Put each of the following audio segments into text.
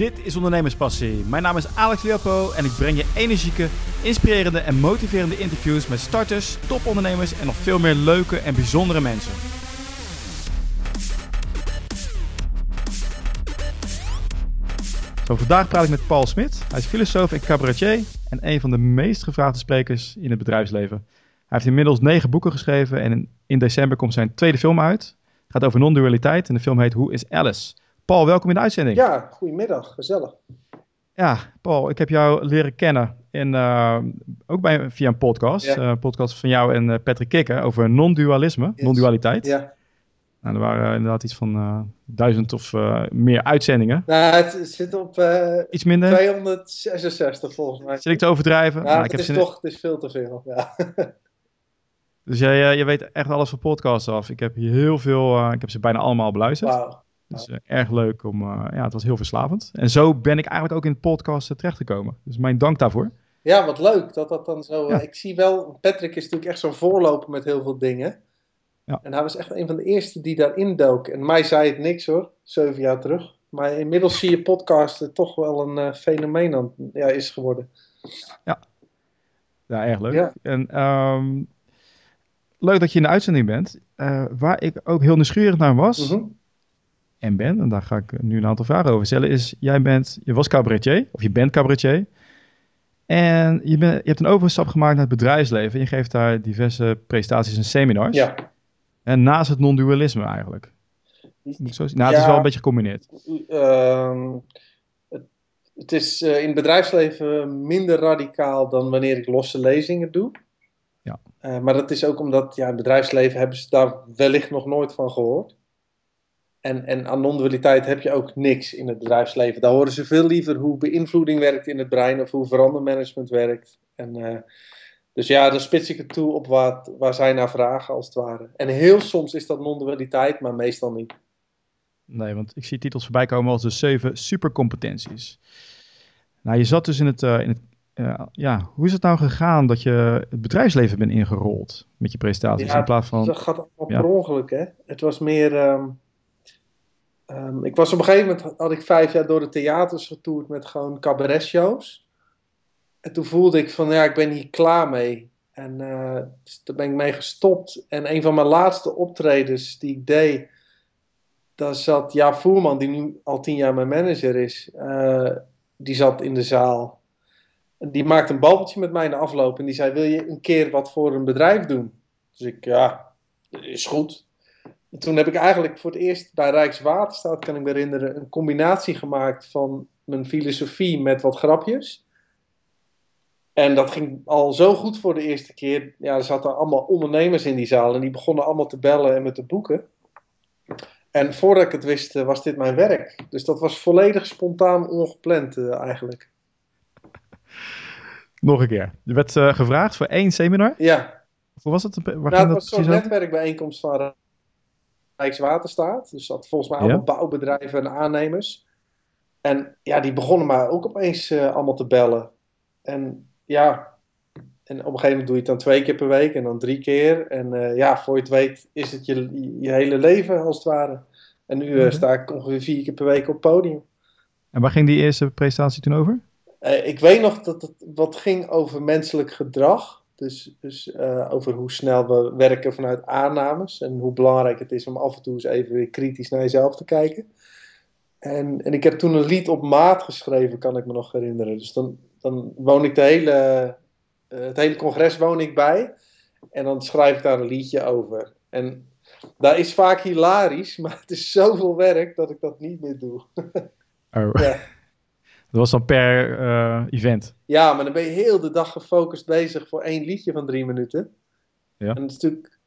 Dit is Ondernemerspassie. Mijn naam is Alex Leopo en ik breng je energieke, inspirerende en motiverende interviews met starters, topondernemers en nog veel meer leuke en bijzondere mensen. Zo, vandaag praat ik met Paul Smit. Hij is filosoof en cabaretier en een van de meest gevraagde sprekers in het bedrijfsleven. Hij heeft inmiddels negen boeken geschreven en in, in december komt zijn tweede film uit. Het gaat over non-dualiteit en de film heet Hoe is Alice? Paul, welkom in de uitzending. Ja, goedemiddag, gezellig. Ja, Paul, ik heb jou leren kennen in, uh, ook bij, via een podcast. Ja. eh, podcast van jou en eh, Patrick Kikker over non-dualisme, Yes. non-dualiteit. Ja. Nou, er waren inderdaad iets van eh, duizend of eh, meer uitzendingen. Nou, het, zit op eh, Iets minder. 266 volgens mij. Zit ik te overdrijven? Ja, Nou, ik het heb is toch het is veel te veel. Ja. Dus jij, eh, je weet echt alles van podcasts af. Ik heb hier heel veel, eh, ik heb ze bijna allemaal beluisterd. Wauw. Dus eh, erg leuk om, eh, ja, het was heel verslavend. En zo ben ik eigenlijk ook in het podcast terechtgekomen. Dus mijn dank daarvoor. Ja, wat leuk dat dat dan zo. Ja. eh, Ik zie wel, Patrick is natuurlijk echt zo'n voorloper met heel veel dingen. Ja. En hij was echt een van de eerste die daarin dook. En mij zei het niks hoor, zeven jaar terug. Maar inmiddels zie je podcasten toch wel een fenomeen aan, ja, is geworden. Ja, erg leuk. Ja. En ehm, leuk dat je in de uitzending bent. Waar ik ook heel nieuwsgierig naar was Mhm. En ben, en daar ga ik nu een aantal vragen over stellen, is jij bent, je was cabaretier, of je bent cabaretier. En je, je hebt een overstap gemaakt naar het bedrijfsleven. Je geeft daar diverse presentaties en seminars. Ja. En naast het non-dualisme eigenlijk. Moet zo? Nou, het is wel een beetje gecombineerd. Ehm, het, het is eh, in het bedrijfsleven minder radicaal dan wanneer ik losse lezingen doe. Ja. Eh, maar dat is ook omdat ja, in het bedrijfsleven hebben ze daar wellicht nog nooit van gehoord. En, en aan non-dualiteit heb je ook niks in het bedrijfsleven. Daar horen ze veel liever hoe beïnvloeding werkt in het brein of hoe verandermanagement werkt. En, eh, dus ja, dan spits ik het toe op wat, waar zij naar vragen als het ware. En heel soms is dat non-dualiteit, maar meestal niet. Nee, want ik zie titels voorbij komen als de zeven supercompetenties. Nou, je zat dus in het, eh, in het eh, ja, hoe is het nou gegaan dat je het bedrijfsleven bent ingerold met je presentaties Ja, in plaats van... Dat gaat allemaal Ja. per ongeluk, hè. Het was meer... ehm, ehm, ik was op een gegeven moment, had ik vijf jaar door de theaters getoerd met gewoon cabaretshows. En toen voelde ik van, ja, ik ben hier klaar mee. En dus daar ben ik mee gestopt. En een van mijn laatste optredens die ik deed, daar zat Jaap Voerman, die nu al tien jaar mijn manager is, eh, die zat in de zaal. En die maakte een babbeltje met mij in de afloop en die zei, wil je een keer wat voor een bedrijf doen? Dus ik, ja, is goed. En toen heb ik eigenlijk voor het eerst bij Rijkswaterstaat, kan ik me herinneren, een combinatie gemaakt van mijn filosofie met wat grapjes. En dat ging al zo goed voor de eerste keer. Ja, er zaten allemaal ondernemers in die zaal en die begonnen allemaal te bellen en me te boeken. En voordat ik het wist, eh, was dit mijn werk. Dus dat was volledig spontaan, ongepland eh, eigenlijk. Nog een keer. Je werd eh, gevraagd voor één seminar. Ja, Hoe was het? Waar ging Nou, het dat was zo'n netwerkbijeenkomst van Rijkswaterstaat. Dus dat volgens mij Ja. allemaal bouwbedrijven en aannemers. En ja, die begonnen maar ook opeens eh, allemaal te bellen. En ja, en op een gegeven moment doe je het dan twee keer per week en dan drie keer. En eh, ja, voor je het weet is het je, je hele leven als het ware. En nu eh, Oké. sta ik ongeveer vier keer per week op het podium. En waar ging die eerste presentatie toen over? Ik weet nog dat het wat ging over menselijk gedrag. Dus, dus eh, over hoe snel we werken vanuit aannames. En hoe belangrijk het is om af en toe eens even weer kritisch naar jezelf te kijken. En, en ik heb toen een lied op maat geschreven, kan ik me nog herinneren. Dus dan, dan woon ik de hele, eh, het hele congres woon ik bij. En dan schrijf ik daar een liedje over. En dat is vaak hilarisch, maar het is zoveel werk dat ik dat niet meer doe. Oh. Ja. Dat was dan per eh, event. Ja, maar dan ben je heel de dag gefocust bezig voor één liedje van drie minuten. Ja. En het is natuurlijk,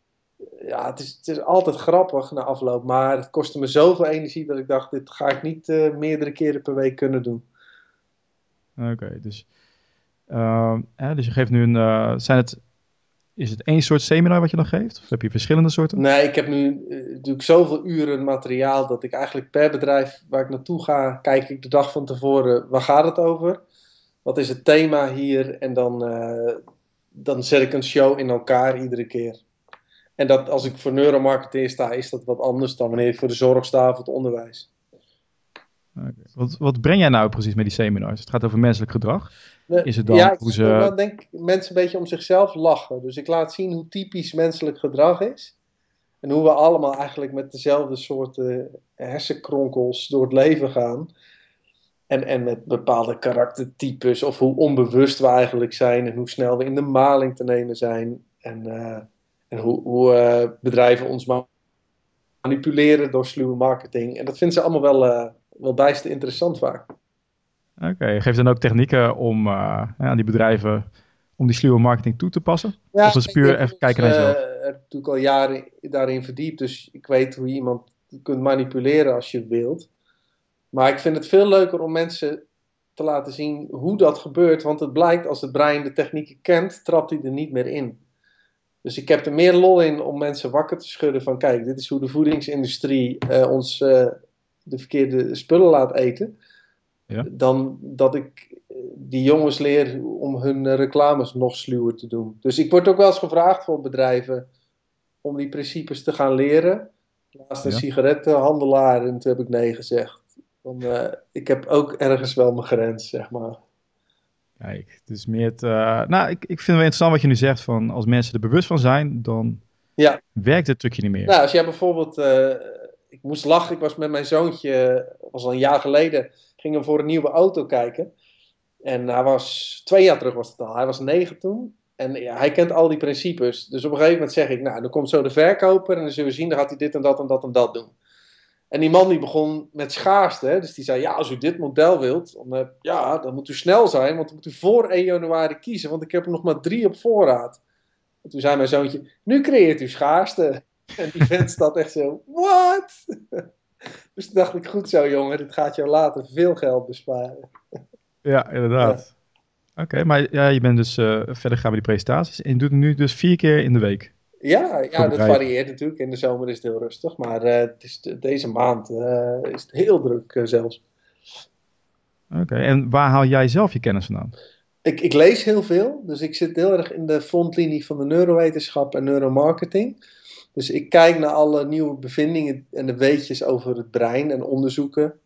ja, het is, het is altijd grappig na afloop, maar het kostte me zoveel energie dat ik dacht, dit ga ik niet eh, meerdere keren per week kunnen doen. Oké, dus, ehm, hè, dus je geeft nu een... eh, zijn het, is het één soort seminar wat je dan geeft? Of heb je verschillende soorten? Nee, ik heb nu eh, natuurlijk zoveel uren materiaal dat ik eigenlijk per bedrijf waar ik naartoe ga, kijk ik de dag van tevoren, waar gaat het over? Wat is het thema hier? En dan, eh, dan zet ik een show in elkaar iedere keer. En dat, als ik voor neuromarketing sta, is dat wat anders dan wanneer ik voor de zorg sta of het onderwijs. Okay. Wat, wat breng jij nou precies met die seminars? Het gaat over menselijk gedrag. Is het dan ja, hoe ze... dan denk ik mensen een beetje om zichzelf lachen. Dus ik laat zien hoe typisch menselijk gedrag is. En hoe we allemaal eigenlijk met dezelfde soorten hersenkronkels door het leven gaan. En, en met bepaalde karaktertypes, of hoe onbewust we eigenlijk zijn, en hoe snel we in de maling te nemen zijn. En, uh, en hoe, hoe uh, bedrijven ons manipuleren door sluwe marketing. En dat vinden ze allemaal wel, uh, wel bijster interessant vaak. Oké, okay. geeft dan ook technieken om aan die bedrijven om die sluwe marketing toe te passen? Ja, of is puur even kijken naar jezelf? Ik heb natuurlijk al jaren daarin verdiept, dus ik weet hoe je iemand kunt manipuleren als je wilt. Maar ik vind het veel leuker om mensen te laten zien hoe dat gebeurt. Want het blijkt, als het brein de technieken kent, trapt hij er niet meer in. Dus ik heb er meer lol in om mensen wakker te schudden van... kijk, dit is hoe de voedingsindustrie uh, ons uh, de verkeerde spullen laat eten. Ja. Dan dat ik die jongens leer om hun reclames nog sluwer te doen. Dus ik word ook wel eens gevraagd voor bedrijven om die principes te gaan leren. Naast een Ja. sigarettenhandelaar en toen heb ik nee gezegd. Eh, ik heb ook ergens wel mijn grens, zeg maar. Kijk, dus meer het... eh, nou, ik, ik vind het wel interessant wat je nu zegt van als mensen er bewust van zijn, dan Ja. werkt het trucje niet meer. Nou, als jij bijvoorbeeld... eh, ik moest lachen, ik was met mijn zoontje, was al een jaar geleden, gingen voor een nieuwe auto kijken. En hij was, twee jaar terug was het al, hij was negen toen. En ja, hij kent al die principes. Dus op een gegeven moment zeg ik, nou, dan komt zo de verkoper en dan zullen we zien, dan gaat hij dit en dat en dat en dat doen. En die man die begon met schaarste, hè, dus die zei, ja, als u dit model wilt, dan, eh, ja, dan moet u snel zijn, want dan moet u voor 1 januari kiezen, want ik heb er nog maar drie op voorraad. En toen zei mijn zoontje, nu creëert u schaarste. En die vent staat echt zo, what? Dus toen dacht ik, goed zo jongen, dit gaat jou later veel geld besparen. Ja, inderdaad. Oké, maar ja, je bent dus uh, verder gaan met die presentaties en je doet het nu dus vier keer in de week. Ja, ja dat varieert natuurlijk. In de zomer is het heel rustig, maar uh, het is de, deze maand uh, is het heel druk zelfs. Oké, okay. en waar haal jij zelf je kennis vandaan? Ik, ik, lees heel veel, dus ik zit heel erg in de frontlinie van de neurowetenschap en neuromarketing. Dus ik kijk naar alle nieuwe bevindingen en de weetjes over het brein en onderzoeken.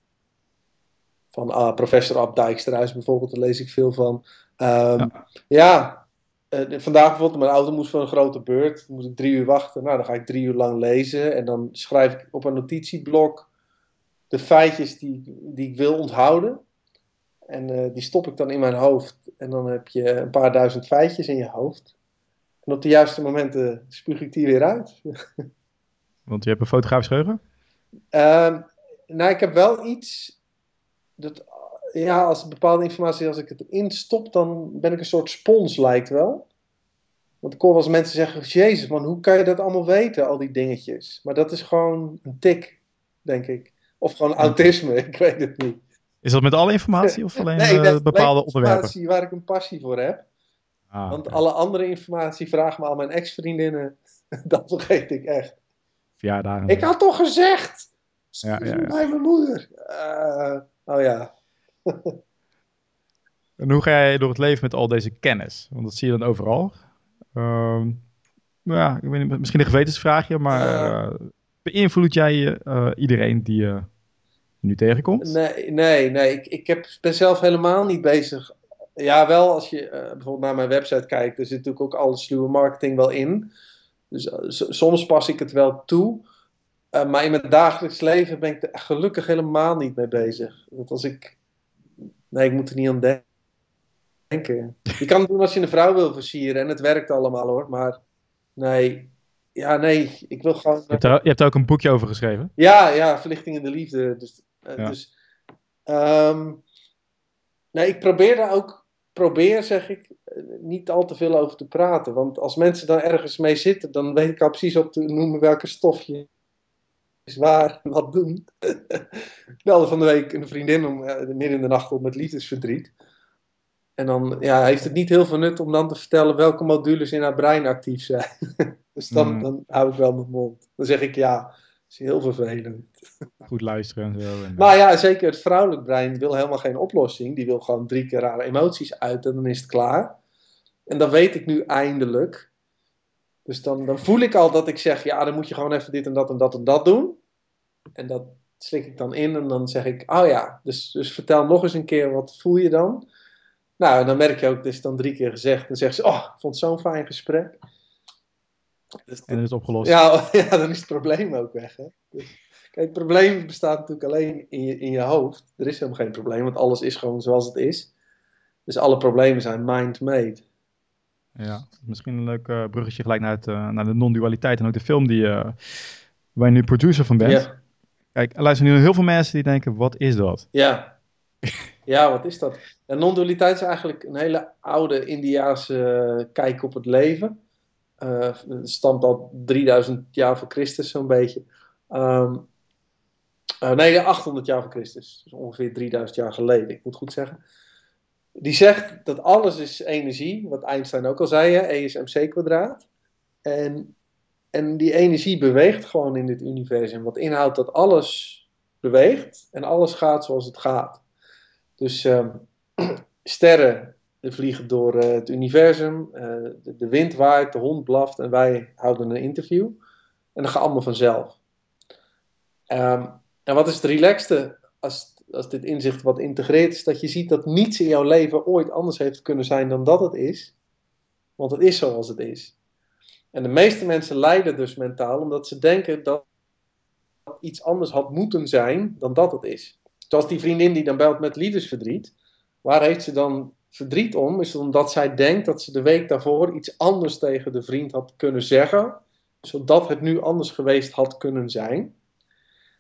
Van uh, professor Ab Dijksterhuis bijvoorbeeld, daar lees ik veel van. Um, ja, ja uh, vandaag bijvoorbeeld, mijn auto moest voor een grote beurt. Dan moest ik drie uur wachten. Nou, dan ga ik drie uur lang lezen. En dan schrijf ik op een notitieblok de feitjes die, die ik wil onthouden. En uh, die stop ik dan in mijn hoofd. En dan heb je een paar duizend feitjes in je hoofd. En op de juiste momenten spuug ik die weer uit. Want je hebt een fotografisch geheugen? Uh, nou, ik heb wel iets. Dat, ja, als bepaalde informatie, als ik het erin stop, dan ben ik een soort spons, lijkt wel. Want ik hoor wel eens mensen zeggen: Jezus, man, hoe kan je dat allemaal weten, al die dingetjes? Maar dat is gewoon een tik, denk ik. Of gewoon autisme, ik weet het niet. Is dat met alle informatie of alleen nee, uh, bepaalde onderwerpen? informatie waar ik een passie voor heb. Ah, Want okay. alle andere informatie vragen me al mijn ex-vriendinnen. dat vergeet ik echt. Verjaardagen. Ik had toch gezegd! Ja, ja, ja. Bij mijn moeder. Uh, oh ja. en hoe ga jij door het leven met al deze kennis? Want dat zie je dan overal. Um, ja, ik weet niet, misschien een gewetensvraagje, maar uh, beïnvloed jij uh, iedereen die je nu tegenkomt? Nee, nee, nee. Ik, ik heb, ben zelf helemaal niet bezig. Ja, wel als je uh, bijvoorbeeld naar mijn website kijkt, er zit natuurlijk ook alle sluwe marketing wel in. Dus soms pas ik het wel toe. Uh, maar in mijn dagelijks leven ben ik er gelukkig helemaal niet mee bezig. Dat als ik. Nee, ik moet er niet aan denken. Je kan het doen als je een vrouw wil versieren en het werkt allemaal hoor. Maar nee. Ja, nee. Ik wil gewoon. Je hebt, er, je hebt er ook een boekje over geschreven? Ja, ja. Verlichting in de liefde. Dus. Ja. dus um, nee, ik probeer daar ook. Probeer, zeg ik, niet al te veel over te praten. Want als mensen daar ergens mee zitten, dan weet ik al precies op te noemen welke stofje is waar wat doen. ik belde van de week een vriendin om uh, midden in de nacht op met liefdesverdriet. En dan ja, heeft het niet heel veel nut om dan te vertellen welke modules in haar brein actief zijn. dus dan, mm. dan hou ik wel mijn mond. Dan zeg ik ja, is heel vervelend. Goed luisteren en zo. En, maar ja, zeker het vrouwelijk brein wil helemaal geen oplossing. Die wil gewoon drie keer rare emoties uit en dan is het klaar. En dat weet ik nu eindelijk. Dus dan, dan voel ik al dat ik zeg, ja, dan moet je gewoon even dit en dat en dat en dat doen. En dat, slik ik dan in en dan zeg ik, oh ja, dus, dus vertel nog eens een keer, wat voel je dan? Nou, en dan merk je ook, het is dan drie keer gezegd. Dan zegt ze, oh, ik vond het zo'n fijn gesprek. Dus, en dat is opgelost. Ja, ja, dan is het probleem ook weg. Hè? Dus, kijk, het probleem bestaat natuurlijk alleen in je, in je hoofd. Er is helemaal geen probleem, want alles is gewoon zoals het is. Dus alle problemen zijn mind-made. Ja, misschien een leuk uh, bruggetje gelijk naar, het, uh, naar de non-dualiteit en ook de film die, uh, waar je nu producer van bent. Ja. Kijk, er luisteren nu heel veel mensen die denken, wat is dat? Ja, ja wat is dat? non-dualiteit is eigenlijk een hele oude Indiaanse kijk op het leven. Het stamt al 3000 jaar voor Christus zo'n beetje. Um, nee, 800 jaar voor Christus. Dus ongeveer 3000 jaar geleden, ik moet goed zeggen. Die zegt dat alles is energie, wat Einstein ook al zei, hè, E is mc kwadraat. En, en die energie beweegt gewoon in dit universum. Wat inhoudt dat alles beweegt en alles gaat zoals het gaat. Dus uh, sterren vliegen door uh, het universum, uh, de, wind waait, de hond blaft en wij houden een interview. En dat gaat allemaal vanzelf. Um, en wat is het relaxte als als dit inzicht wat integreert, is dat je ziet dat niets in jouw leven ooit anders heeft kunnen zijn dan dat het is. Want het is zoals het is. En de meeste mensen lijden dus mentaal omdat ze denken dat iets anders had moeten zijn dan dat het is. Zoals die vriendin die dan belt met liefdesverdriet. Waar heeft ze dan verdriet om? Is omdat zij denkt dat ze de week daarvoor iets anders tegen de vriend had kunnen zeggen, zodat het nu anders geweest had kunnen zijn.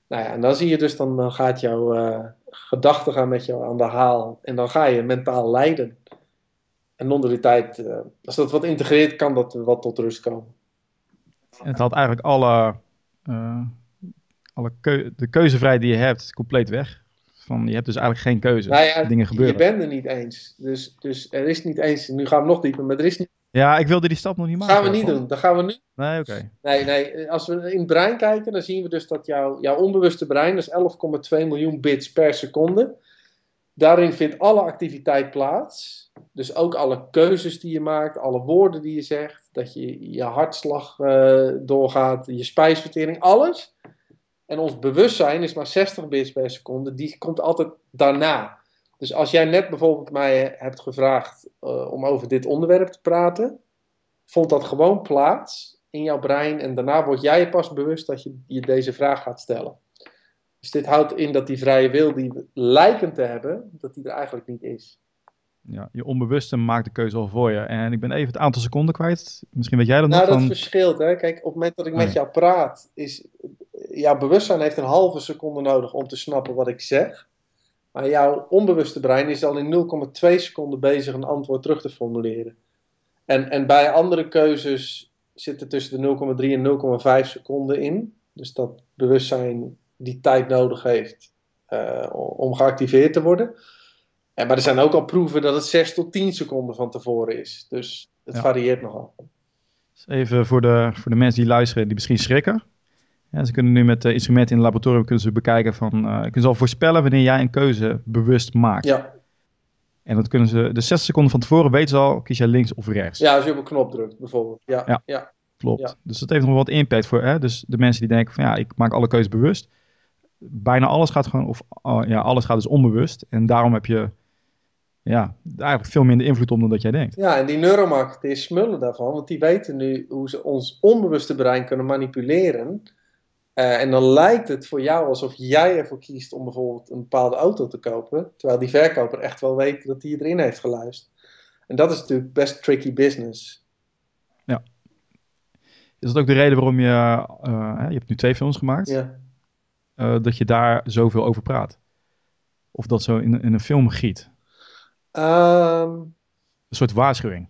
Nou ja, en dan zie je dus, dan, gaat jouw uh, gedachten gaan met jou aan de haal. En dan ga je mentaal lijden. En non-dualiteit, uh, als dat wat integreert, kan dat wat tot rust komen. het had eigenlijk alle, uh, alle de keuzevrijheid die je hebt compleet weg. Van, je hebt dus eigenlijk geen keuze. Nou ja, Dingen gebeuren. Je bent er niet eens. Dus, dus er is niet eens, nu gaan we nog dieper, maar er is niet ja, ik wilde die stap nog niet maken. Gaan we niet doen. Dat gaan we nu. Nee, oké. Nee, nee. Als we in het brein kijken, dan zien we dus dat jouw, jouw onbewuste brein, dat is 11,2 miljoen bits per seconde. Daarin vindt alle activiteit plaats. Dus ook alle keuzes die je maakt, alle woorden die je zegt, dat je je hartslag uh, doorgaat, je spijsvertering, alles. En ons bewustzijn is maar 60 bits per seconde, die komt altijd daarna. Dus als jij net bijvoorbeeld mij hebt gevraagd uh, om over dit onderwerp te praten, vond dat gewoon plaats in jouw brein en daarna word jij pas bewust dat je je deze vraag gaat stellen. Dus dit houdt in dat die vrije wil die we lijken te hebben, dat die er eigenlijk niet is. Ja, je onbewuste maakt de keuze al voor je. En ik ben even het aantal seconden kwijt. Misschien weet jij dat nou, nog. Nou, dat verschilt. Hè. Kijk, op het moment dat ik met jou praat, is jouw bewustzijn heeft een halve seconde nodig om te snappen wat ik zeg. Maar jouw onbewuste brein is al in 0,2 seconden bezig een antwoord terug te formuleren. En, en bij andere keuzes zit er tussen de 0,3 en 0,5 seconden in. Dus dat bewustzijn die tijd nodig heeft uh, om geactiveerd te worden. En, maar er zijn ook al proeven dat het 6 tot 10 seconden van tevoren is. Dus het ja. varieert nogal. Even voor de, voor de mensen die luisteren, die misschien schrikken. Ja, ze kunnen nu met uh, instrumenten in het laboratorium kunnen ze bekijken van, uh, kunnen ze al voorspellen wanneer jij een keuze bewust maakt. Ja. En dat kunnen ze, de 60 seconden van tevoren weten ze al, kies jij links of rechts. Ja, als je op een knop drukt bijvoorbeeld. Ja, ja. ja. klopt. Ja. Dus dat heeft nog wat impact voor, hè? dus de mensen die denken van ja, ik maak alle keuzes bewust. Bijna alles gaat gewoon, of uh, ja, alles gaat dus onbewust. En daarom heb je ja, eigenlijk veel minder invloed op dan dat jij denkt. Ja, en die neuromarketeers smullen daarvan, want die weten nu hoe ze ons onbewuste brein kunnen manipuleren uh, en dan lijkt het voor jou alsof jij ervoor kiest om bijvoorbeeld een bepaalde auto te kopen, terwijl die verkoper echt wel weet dat hij erin heeft geluisterd. En dat is natuurlijk best tricky business. Ja. Is dat ook de reden waarom je, uh, je hebt nu twee films gemaakt, ja. uh, dat je daar zoveel over praat? Of dat zo in, in een film giet? Um, een soort waarschuwing.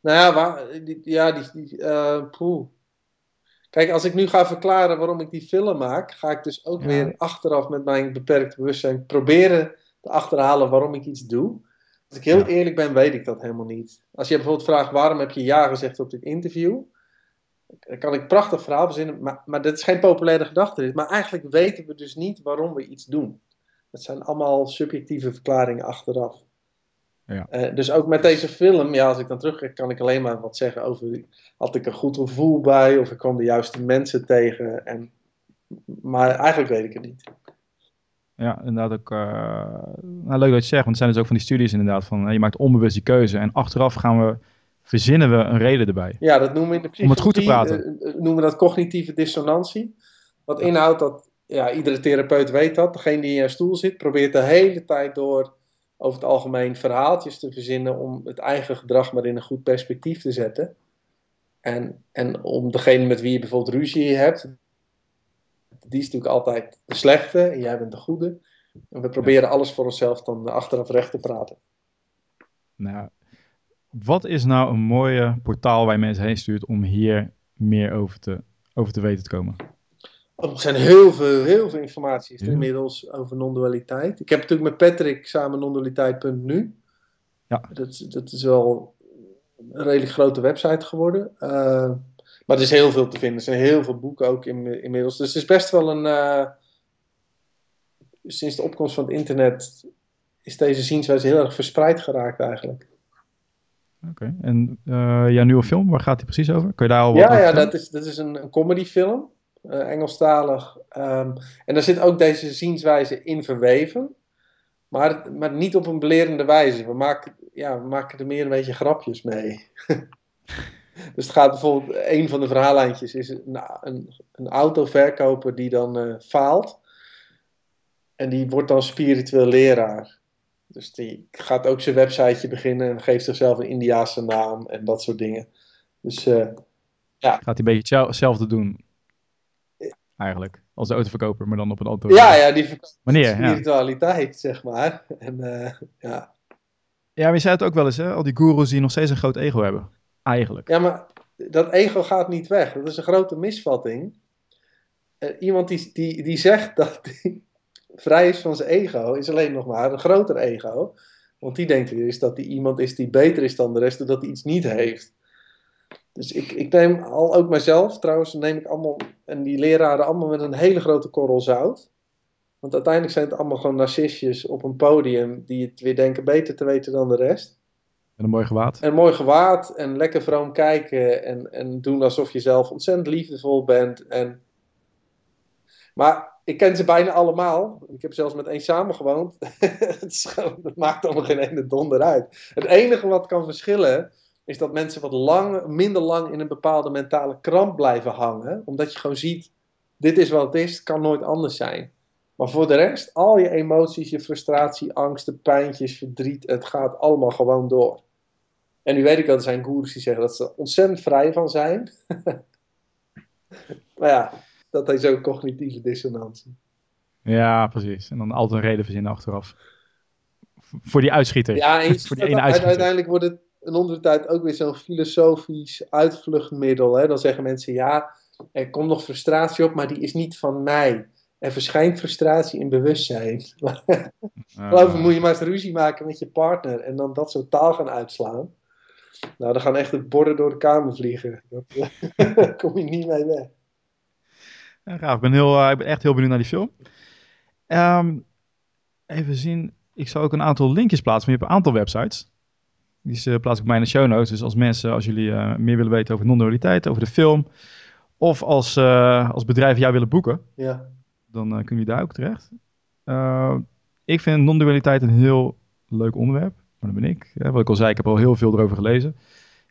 Nou ja, waar, die, ja, die, die poeh. Kijk, als ik nu ga verklaren waarom ik die film maak, ga ik dus ook weer achteraf met mijn beperkt bewustzijn proberen te achterhalen waarom ik iets doe. Als ik heel eerlijk ben, weet ik dat helemaal niet. Als je bijvoorbeeld vraagt waarom heb je ja gezegd op dit interview, dan kan ik prachtig verhaal verzinnen, maar, maar dat is geen populaire gedachte. Maar eigenlijk weten we dus niet waarom we iets doen. Dat zijn allemaal subjectieve verklaringen achteraf. Ja. Uh, dus ook met deze film, ja, als ik dan terugkijk, kan ik alleen maar wat zeggen over. Had ik een goed gevoel bij, of ik kwam de juiste mensen tegen. En Maar eigenlijk weet ik het niet. Ja, inderdaad ook. Uh, nou, leuk dat je zegt, want er zijn dus ook van die studies inderdaad van uh, je maakt onbewust die keuze en achteraf gaan we verzinnen we een reden erbij. Ja, dat noemen we in de psychologie. Om het goed te praten. Uh, noemen we dat cognitieve dissonantie. Wat inhoudt dat, ja, iedere therapeut weet dat. Degene die in je stoel zit, probeert de hele tijd door over het algemeen verhaaltjes te verzinnen om het eigen gedrag maar in een goed perspectief te zetten. En, en om degene met wie je bijvoorbeeld ruzie hebt, die is natuurlijk altijd de slechte en jij bent de goede. En we proberen alles voor onszelf dan achteraf recht te praten. Nou, wat is nou een mooie portaal waar je mensen heen stuurt om hier meer over te, over te weten te komen? Er zijn heel veel, heel veel informatie inmiddels over non-dualiteit. Ik heb natuurlijk met Patrick samen non-dualiteit.nu. Ja. Dat, dat is wel een redelijk grote website geworden. Uh, maar er is heel veel te vinden. Er zijn heel veel boeken ook in, inmiddels. Dus het is best wel een. Uh, sinds de opkomst van het internet is deze zienswijze heel erg verspreid geraakt eigenlijk. Oké, en uh, jouw nieuwe film, waar gaat die precies over? Kun je daar al wat Ja, ja dat, is, dat is een, een comedyfilm, Engelstalig. Um, en daar zit ook deze zienswijze in verweven. Maar, maar niet op een belerende wijze. We maken, ja, we maken er meer een beetje grapjes mee. Dus het gaat bijvoorbeeld, een van de verhaallijntjes is een, een, een autoverkoper die dan uh, faalt. En die wordt dan spiritueel leraar. Dus die gaat ook zijn websiteje beginnen en geeft zichzelf een Indiaanse naam en dat soort dingen. Dus uh, ja. Gaat hij een beetje hetzelfde doen? Eigenlijk. Als de autoverkoper, maar dan op een auto. Ja, ja, die Wanneer, spiritualiteit, zeg maar. En, uh, ja. ja, maar je zei het ook wel eens, hè? Al die gurus die nog steeds een groot ego hebben. Eigenlijk. Ja, maar dat ego gaat niet weg. Dat is een grote misvatting. Uh, iemand die, die, die zegt dat hij vrij is van zijn ego, is alleen nog maar een groter ego. Want die denkt dus dat hij iemand is die beter is dan de rest, doordat hij iets niet heeft. Dus ik, ik neem al ook mezelf, trouwens, neem ik allemaal, en die leraren allemaal met een hele grote korrel zout. Want uiteindelijk zijn het allemaal gewoon narcistjes op een podium die het weer denken beter te weten dan de rest. En een mooi gewaad. En een mooi gewaad en lekker vroom kijken en, en doen alsof je zelf ontzettend liefdevol bent. En... Maar ik ken ze bijna allemaal. Ik heb zelfs met één samen gewoond. het maakt allemaal geen ene donder uit. Het enige wat kan verschillen is dat mensen wat lang, minder lang in een bepaalde mentale kramp blijven hangen. Omdat je gewoon ziet, dit is wat het is, het kan nooit anders zijn. Maar voor de rest, al je emoties, je frustratie, angsten, pijntjes, verdriet, het gaat allemaal gewoon door. En nu weet ik dat er zijn gurus die zeggen dat ze ontzettend vrij van zijn. maar ja, dat is ook cognitieve dissonantie. Ja, precies. En dan altijd een reden verzinnen achteraf. Voor die uitschieter. Ja, en voor die ene uitschieter. uiteindelijk wordt het een onder tijd ook weer zo'n filosofisch uitvluchtmiddel. Hè? Dan zeggen mensen, ja, er komt nog frustratie op, maar die is niet van mij. Er verschijnt frustratie in bewustzijn. Geloof me, moet je maar eens ruzie maken met je partner en dan dat soort taal gaan uitslaan. Nou, dan gaan echt de borden door de kamer vliegen. Daar kom je niet mee weg. Ja, ik, ben heel, uh, ik ben echt heel benieuwd naar die film. Um, even zien. Ik zal ook een aantal linkjes plaatsen. Maar je hebt een aantal websites. Die uh, plaats ik bij mij in de show notes. Dus als mensen, als jullie uh, meer willen weten over non-dualiteit, over de film. Of als, als bedrijven jou willen boeken. Ja. Dan kunnen jullie daar ook terecht. ik vind non-dualiteit een heel leuk onderwerp. Maar dat ben ik. Wat ik al zei, ik heb al heel veel erover gelezen.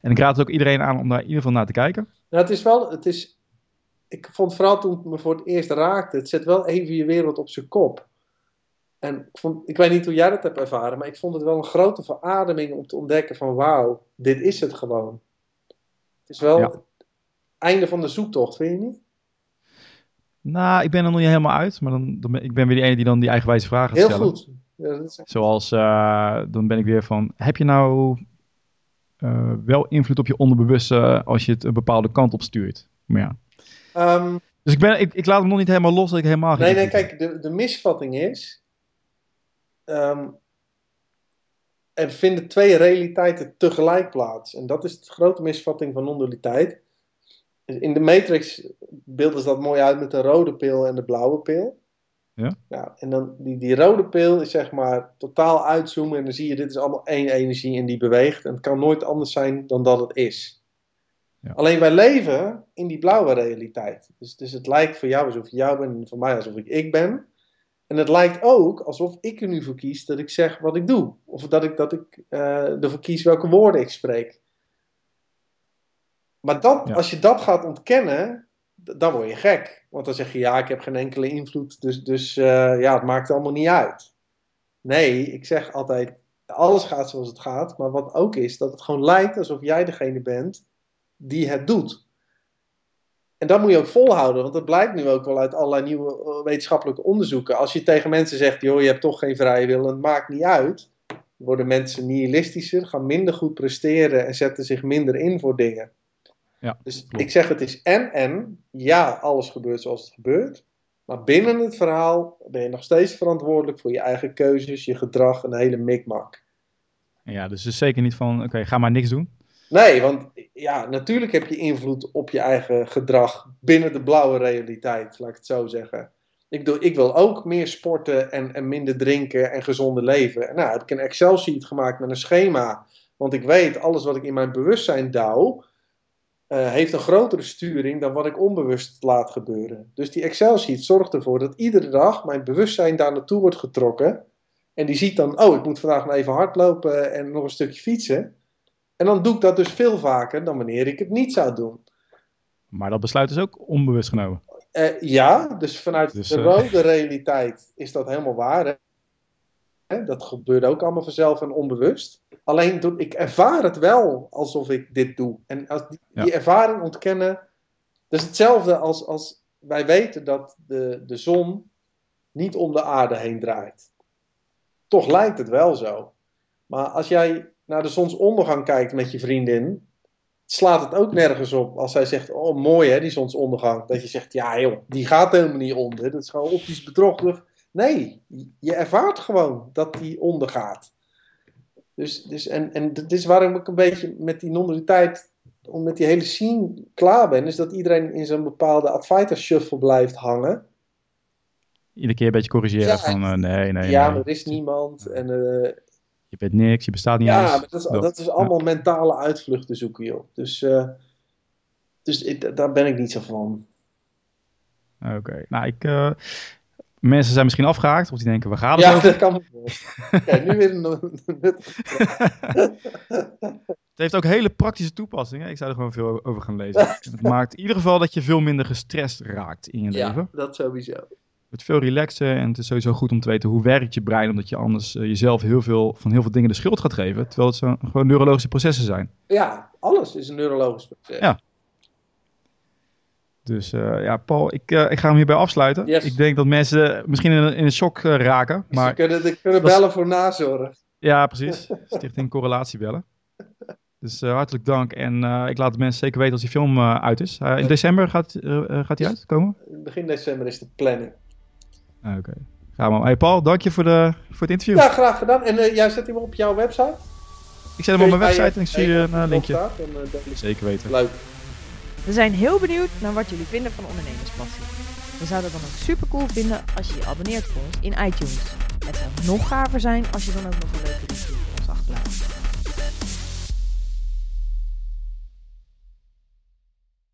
En ik raad het ook iedereen aan om daar in ieder geval naar te kijken. Nou, het is wel, het is, ik vond vooral toen het me voor het eerst raakte, het zet wel even je wereld op zijn kop. En ik, vond, ik weet niet hoe jij dat hebt ervaren, maar ik vond het wel een grote verademing om te ontdekken van wauw, dit is het gewoon. Het is wel het einde van de zoektocht, vind je niet? Nou, ik ben er nog niet helemaal uit, maar dan, dan ben, ik ben weer die ene die dan die eigenwijze vragen stellen. Heel goed. Zoals, uh, dan ben ik weer van, heb je nou uh, wel invloed op je onderbewuste als je het een bepaalde kant op stuurt? Maar ja. Um, dus ik, ben, ik, ik, laat hem nog niet helemaal los dat ik helemaal Nee, nee, kijk, de, de misvatting is... Um, er vinden twee realiteiten tegelijk plaats. En dat is de grote misvatting van non-dualiteit. In de Matrix beelden ze dat mooi uit met de rode pil en de blauwe pil. Ja? ja en dan die, die rode pil is zeg maar totaal uitzoomen en dan zie je dit is allemaal één energie en die beweegt. En het kan nooit anders zijn dan dat het is. Ja. Alleen wij leven in die blauwe realiteit. Dus, dus het lijkt voor jou alsof je jou bent en voor mij alsof ik ik ben. En het lijkt ook alsof ik er nu voor kies dat ik zeg wat ik doe. Of dat ik, dat ik eh, ervoor kies welke woorden ik spreek. Maar dat, Ja. als je dat gaat ontkennen, dan word je gek. Want dan zeg je, ja, ik heb geen enkele invloed, dus, dus eh, ja, het maakt allemaal niet uit. Nee, ik zeg altijd, alles gaat zoals het gaat. Maar wat ook is, dat het gewoon lijkt alsof jij degene bent die het doet. En dat moet je ook volhouden, want dat blijkt nu ook wel uit allerlei nieuwe eh, wetenschappelijke onderzoeken. Als je tegen mensen zegt, joh, je hebt toch geen vrije wil en het maakt niet uit, worden mensen nihilistischer, gaan minder goed presteren en zetten zich minder in voor dingen. Ja, dus klopt. ik zeg het is en en, ja, alles gebeurt zoals het gebeurt. Maar binnen het verhaal ben je nog steeds verantwoordelijk voor je eigen keuzes, je gedrag en de hele mikmak. Ja, dus het is zeker niet van, oké, ga maar niks doen. Nee, want ja, natuurlijk heb je invloed op je eigen gedrag binnen de blauwe realiteit, laat ik het zo zeggen. Ik, doe, ik wil ook meer sporten en, en minder drinken en gezonder leven. En nou heb ik een Excel-sheet gemaakt met een schema. Want ik weet, alles wat ik in mijn bewustzijn douw, eh, heeft een grotere sturing dan wat ik onbewust laat gebeuren. Dus die Excel-sheet zorgt ervoor dat iedere dag mijn bewustzijn daar naartoe wordt getrokken. En die ziet dan, oh, ik moet vandaag nog even hardlopen en nog een stukje fietsen. En dan doe ik dat dus veel vaker dan wanneer ik het niet zou doen. Maar dat besluit is ook onbewust genomen. Eh, ja, dus vanuit Dus, de eh, rode realiteit is dat helemaal waar. Hè? Dat gebeurt ook allemaal vanzelf en onbewust. Alleen doe, ik ervaar het wel alsof ik dit doe. En als die, Ja. die ervaring ontkennen, dat is hetzelfde als, als wij weten dat de, de zon niet om de aarde heen draait. Toch lijkt het wel zo. Maar als jij naar de zonsondergang kijkt met je vriendin, slaat het ook nergens op als zij zegt: Oh, mooi hè, die zonsondergang. Dat je zegt: Ja, joh, die gaat helemaal niet onder. Dat is gewoon optisch bedrog. Nee, je ervaart gewoon dat die ondergaat. Dus, dus en, en dat is waarom ik een beetje met die non-dualiteit, om met die hele scene klaar ben, is dat iedereen in zo'n bepaalde Advaita shuffle blijft hangen. Iedere keer een beetje corrigeren Ja, van, eh, nee, nee, ja, nee. er is niemand. En, eh, Je bent niks, je bestaat niet ja, eens. maar dat is, Dat. dat is allemaal mentale uitvluchten zoeken, joh. Dus, eh, dus ik- daar ben ik niet zo van. Oké, nou ik... eh, mensen zijn misschien afgehaakt of die denken, we gaan het Ja, over? dat kan. Kijk, nu weer een Het heeft ook hele praktische toepassingen. Ik zou er gewoon veel over gaan lezen. En het maakt in ieder geval dat je veel minder gestrest raakt in je Ja, leven. dat sowieso. Het wordt veel relaxer en het is sowieso goed om te weten hoe werkt je brein, omdat je anders eh, jezelf heel veel, van heel veel dingen de schuld gaat geven, terwijl het zo, gewoon neurologische processen zijn. Ja, alles is een neurologisch proces. Ja. Dus eh, ja, Paul, ik, eh, ik ga hem hierbij afsluiten. Yes. Ik denk dat mensen misschien in, een- in een shock raken, Dus maar ze kunnen, ze kunnen bellen voor nazorg. ja, precies. Stichting Correlatie bellen. Dus hartelijk dank en ik laat de mensen zeker weten als die film uit is. In december gaat, gaat die uitkomen? Begin december is de planning. Ah, Oké. Gaan we. Hey Paul, dank je voor, de, voor het interview. Ja, graag gedaan. En eh, jij zet hem op jouw website? Ik zet hem op mijn website en ik stuur je een eh, linkje. En, eh, Zeker weten. leuk. We zijn heel benieuwd naar wat jullie vinden van Ondernemerspassie. We zouden het dan ook super cool vinden als je je abonneert voor ons in iTunes. Het zou nog gaver zijn als je dan ook nog een leuke review